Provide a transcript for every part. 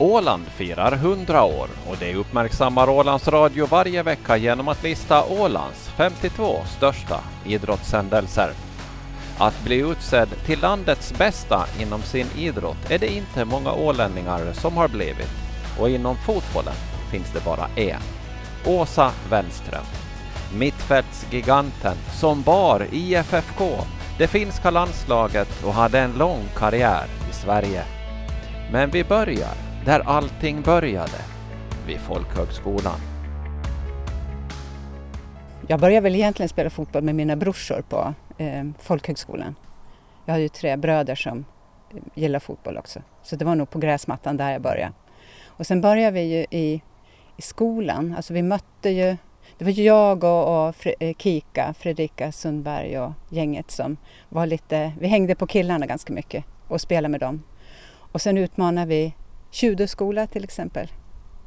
Åland firar 100 år och det uppmärksammar Ålands Radio varje vecka genom att lista Ålands 52 största idrottshändelser. Att bli utsedd till landets bästa inom sin idrott är det inte många ålänningar som har blivit och inom fotbollen finns det bara en. Åsa Wennström. Mittfältsgiganten som bar IFFK, det finska landslaget och hade en lång karriär i Sverige. Men vi börjar där allting började, vid Folkhögskolan. Jag började väl egentligen spela fotboll med mina brorsor på eh, folkhögskolan. Jag har ju tre bröder som eh, gillar fotboll också. Så det var nog på gräsmattan där jag började. Och sen började vi ju i, i skolan. Alltså vi mötte ju, det var jag och, och Fre, eh, Kika, Fredrika Sundberg och gänget som var lite, vi hängde på killarna ganska mycket och spelade med dem. Och sen utmanade vi judoskola till exempel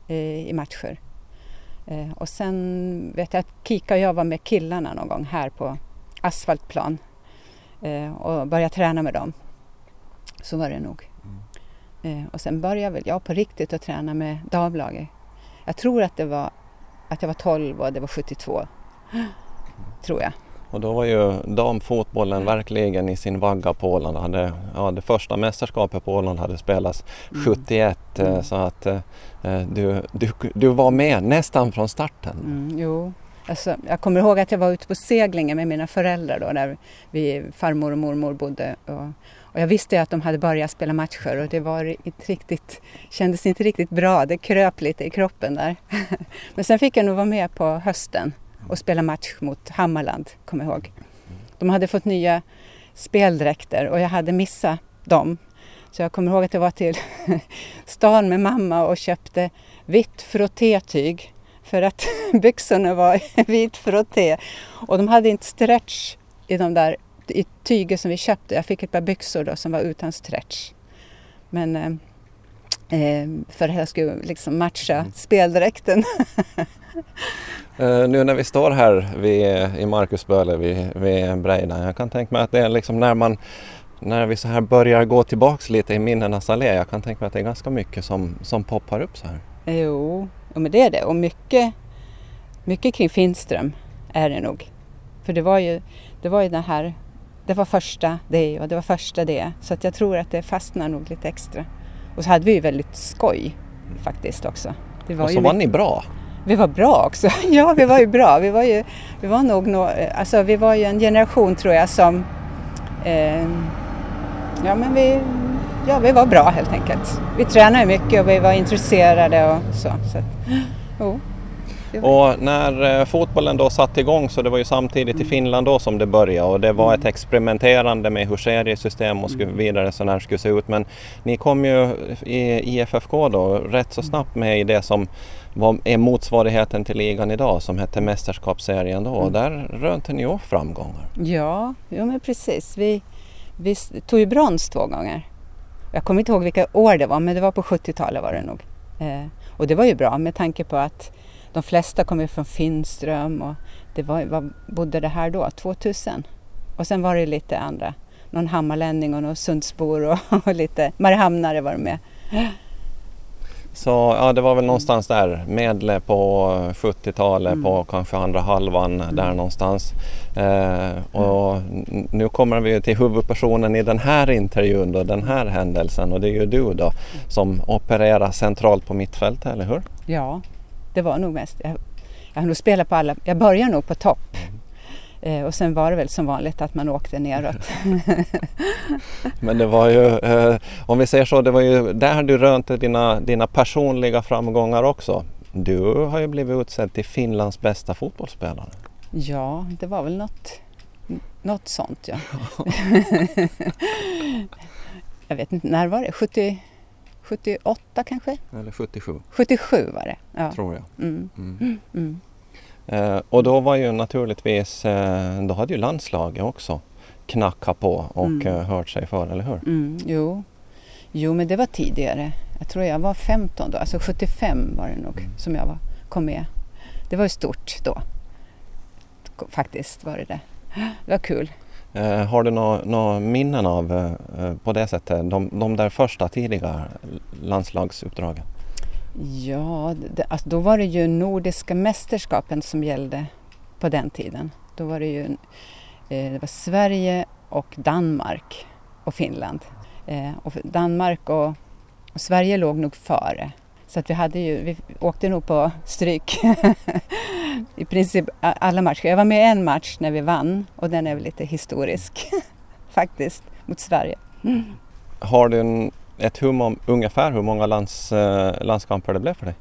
eh, i matcher. Eh, och sen vet jag att Kika och jag var med killarna någon gång här på asfaltplan eh, och började träna med dem. Så var det nog. Mm. och sen började väl jag på riktigt att träna med damlaget. Jag tror att det var att jag var 12 och det var 72. Tror jag. Och då var ju damfotbollen verkligen i sin vagga på Åland. Hade, ja, det första mästerskapet på Åland hade spelats mm. 71 eh, mm. så att eh, du, du, du var med nästan från starten. Mm, jo, alltså, jag kommer ihåg att jag var ute på seglingen med mina föräldrar då där vi, farmor och mormor bodde. Och, och jag visste att de hade börjat spela matcher och det var inte riktigt, kändes inte riktigt bra. Det kröp lite i kroppen där. Men sen fick jag nog vara med på hösten och spela match mot Hammarland, kommer jag ihåg. De hade fått nya speldräkter och jag hade missat dem. Så jag kommer ihåg att jag var till stan med mamma och köpte vitt frottétyg för att byxorna var vit frotté. Och de hade inte stretch i de där i tyger som vi köpte. Jag fick ett par byxor då som var utan stretch. Men eh, eh för att jag skulle liksom matcha mm. speldräkten. Uh, nu när vi står här vid, i Marcusböle vid, vid Breidan, jag kan tänka mig att det är liksom när man när vi så här börjar gå tillbaks lite i minnenas allé, jag kan tänka mig att det är ganska mycket som, som poppar upp så här. Jo, men det är det och mycket, mycket kring Finström är det nog. För det var ju, det var ju den här, det var första det och det var första det. Så att jag tror att det fastnar nog lite extra. Och så hade vi ju väldigt skoj faktiskt också. Och så var ni bra. Vi var bra också. ja, vi var ju bra. Vi var ju, vi var nog, no, eh, alltså vi var ju en generation tror jag som, eh, ja men vi, ja vi var bra helt enkelt. Vi tränade mycket och vi var intresserade och så. så att, oh. Och när eh, fotbollen då satte igång så det var ju samtidigt i Finland då som det började och det var ett experimenterande med hur seriesystem och mm. vidare så här skulle se ut. Men ni kom ju i IFFK då rätt så snabbt med i det som var, är motsvarigheten till ligan idag som hette Mästerskapsserien då och mm. där rönte ni också framgångar. Ja, jo men precis. Vi, vi tog ju brons två gånger. Jag kommer inte ihåg vilka år det var men det var på 70-talet var det nog. Eh, och det var ju bra med tanke på att de flesta kommer från Finström och det var, vad bodde det här då? 2000? Och sen var det lite andra, någon hammarlänning och någon Sundsbor och, och lite Mariehamnare var de med. Så ja, det var väl någonstans där, medle på 70-talet mm. på kanske andra halvan mm. där någonstans. Eh, och nu kommer vi till huvudpersonen i den här intervjun då, den här händelsen och det är ju du då som opererar centralt på mittfältet, eller hur? Ja, det var nog mest. Jag, jag har nog spelat på alla, jag började nog på topp. Eh, och sen var det väl som vanligt att man åkte neråt. Men det var ju, eh, om vi säger så, det var ju där du rönte dina, dina personliga framgångar också. Du har ju blivit utsedd till Finlands bästa fotbollsspelare. Ja, det var väl något, något sånt ja. jag vet inte, när var det? 70, 78 kanske? Eller 77. 77 var det. Ja. Tror jag. Mm. Mm. Mm. Eh, och då var ju naturligtvis, eh, då hade ju landslaget också knackat på och mm. eh, hört sig för, eller hur? Mm, jo. jo, men det var tidigare. Jag tror jag var 15 då, alltså 75 var det nog mm. som jag var, kom med. Det var ju stort då. Faktiskt var det det. Det var kul. Eh, har du några nå minnen av eh, eh, på det sättet, de, de där första tidiga landslagsuppdragen? Ja, det, alltså då var det ju Nordiska mästerskapen som gällde på den tiden. Då var det ju eh, det var Sverige och Danmark och Finland. Eh, och Danmark och, och, Sverige låg nog före. Så att vi, hade ju, vi åkte nog på stryk i princip alla matcher. Jag var med i en match när vi vann och den är väl lite historisk faktiskt mot Sverige. Mm. Har du en, ett hum om ungefär hur många lands, eh, landskamper det blev för dig?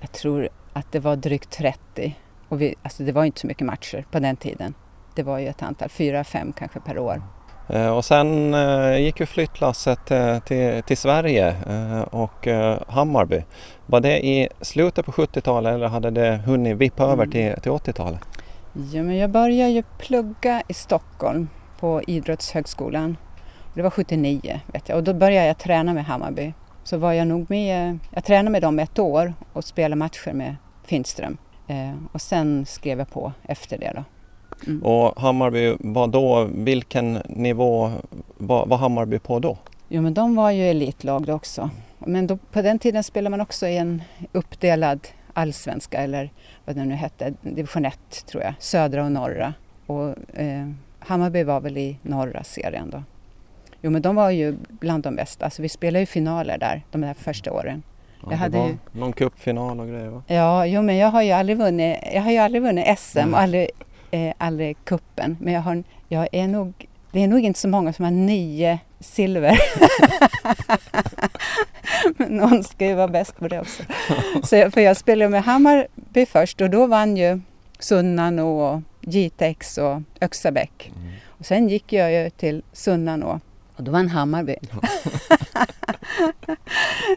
Jag tror att det var drygt 30 och vi, alltså det var inte så mycket matcher på den tiden. Det var ju ett antal, fyra, fem kanske per år. Eh, och sen eh, gick ju flyttlasset eh, till, till Sverige och Hammarby. Var det i slutet på 70-talet eller hade det hunnit vippa mm. över till, till 80-talet? Ja, men jag började ju plugga i Stockholm på Idrottshögskolan. Det var 79 vet jag och då började jag träna med Hammarby. Så var jag nog med, jag tränade med dem ett år och spelade matcher med Finström. och sen skrev jag på efter det då. Mm. Och Hammarby, vad då, vilken nivå var, var Hammarby på då? Jo men de var ju elitlag då också. Men då, på den tiden spelade man också i en uppdelad allsvenska eller vad det nu hette, division 1 tror jag, södra och norra. Och eh, Hammarby var väl i norra serien då. Jo men de var ju bland de bästa, alltså vi spelade ju finaler där de där första åren. Ja, jag hade ju... Någon cupfinal och grejer va? Ja, jo men jag har ju aldrig vunnit, jag har ju aldrig vunnit SM och aldrig eh, aldrig kuppen men jag, har, jag är nog, det är nog inte så många som har nio silver. men någon ska ju vara bäst på det också. Så jag, för jag spelade med Hammarby först och då vann ju Sunnanå och Jitex och Öxabäck. Mm. Och sen gick jag ju till Sunnanå och då vann Hammarby.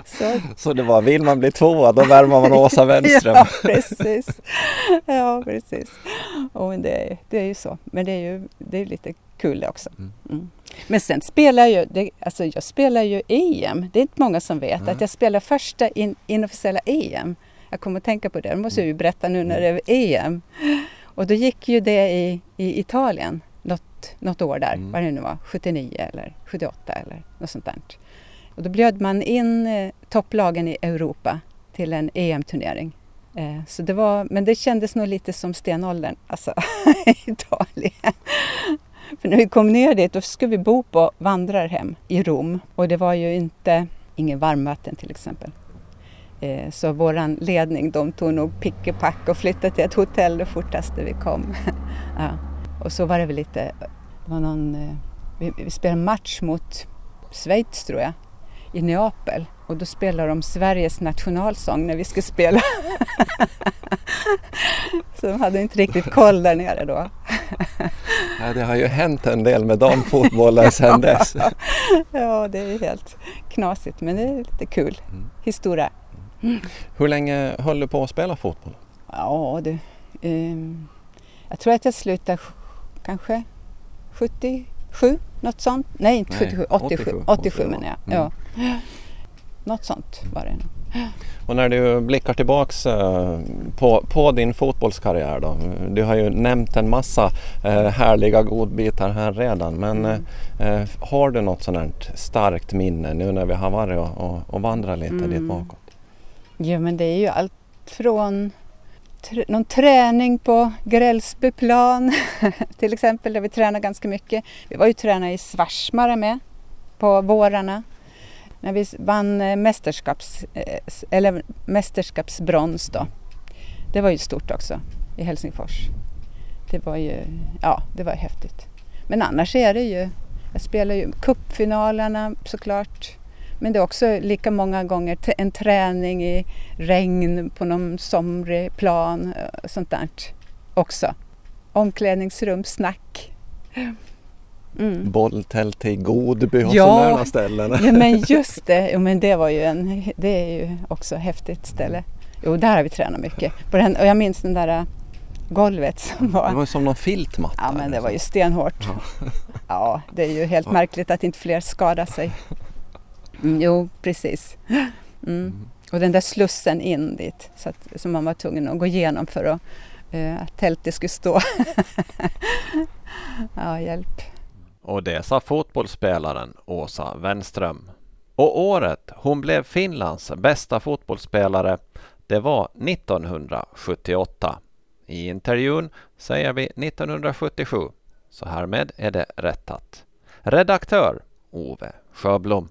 så. så det var, vill man bli tvåa då värmer man Åsa Wenström. ja, precis. Ja, precis. Och det, det är ju så. Men det är ju det är lite kul också. Mm. mm. Men sen spelar jag det, alltså jag spelar ju EM. Det är inte många som vet mm. att jag spelar första in, inofficiella EM. Jag kommer att tänka på det, det måste jag ju berätta nu när det är EM. Och då gick ju det i, i Italien något, något år där, mm. vad det nu var, 79 eller 78 eller något sånt där. Och då bjöd man in eh, topplagen i Europa till en EM-turnering. Eh, så det var, men det kändes nog lite som stenåldern, alltså Italien. För när vi kom ner dit då skulle vi bo på vandrarhem i Rom och det var ju inte, ingen varmvatten till exempel. Eh, så våran ledning de tog nog pick och pack och flyttade till ett hotell det fortaste vi kom. ja. Och så var det väl lite, det var någon, eh, vi, vi spelade match mot Schweiz tror jag i Neapel och då spelade de Sveriges nationalsång när vi skulle spela. så de hade inte riktigt koll där nere då. ja, det har ju hänt en del med damfotbollen sedan dess. ja, det är helt knasigt men det är lite kul mm. historia. Mm. Hur länge höll du på att spela fotboll? Ja, du, eh, jag tror att jag slutade kanske 77, något sånt. Nej, inte 77, 87, 87, 87 menar jag. Mm. Ja. Något sånt var det. Och när du blickar tillbaks eh, på, på, din fotbollskarriär då. Du har ju nämnt en massa eh, härliga godbitar här redan men mm. Eh, har du något sådant starkt minne nu när vi har varit och, och, och vandrat lite mm. dit bakåt? Ja men det är ju allt från någon träning på Grälsbyplan till exempel där vi tränar ganska mycket. Vi var ju tränare i Svarsmara med på vårarna när vi vann eh, mästerskaps, eh, eller mästerskapsbrons då. Det var ju stort också i Helsingfors. Det var ju, ja det var häftigt. Men annars är det ju, jag spelar ju cupfinalerna såklart men det är också lika många gånger en träning i regn på någon somrig plan, eh, sånt där också. Omklädningsrum, snack. Mm. Bolltält i Godby och ja, sådana ställen. ja men just det, jo, men det var ju en, det är ju också ett häftigt ställe. Jo, där har vi tränat mycket. På den, och jag minns den där äh, golvet som var... Det var som någon filtmatta. Ja, men det var ju stenhårt. Ja, ja det är ju helt märkligt att inte fler skadar sig. Mm, jo, precis. Mm. Och den där slussen in dit så att, som man var tvungen att gå igenom för att eh, att tältet skulle stå. ja, hjälp. Och det sa fotbollsspelaren Åsa Wenström. Och året hon blev Finlands bästa fotbollsspelare, det var 1978. I intervjun säger vi 1977, så härmed är det rättat. Redaktör Ove Sjöblom.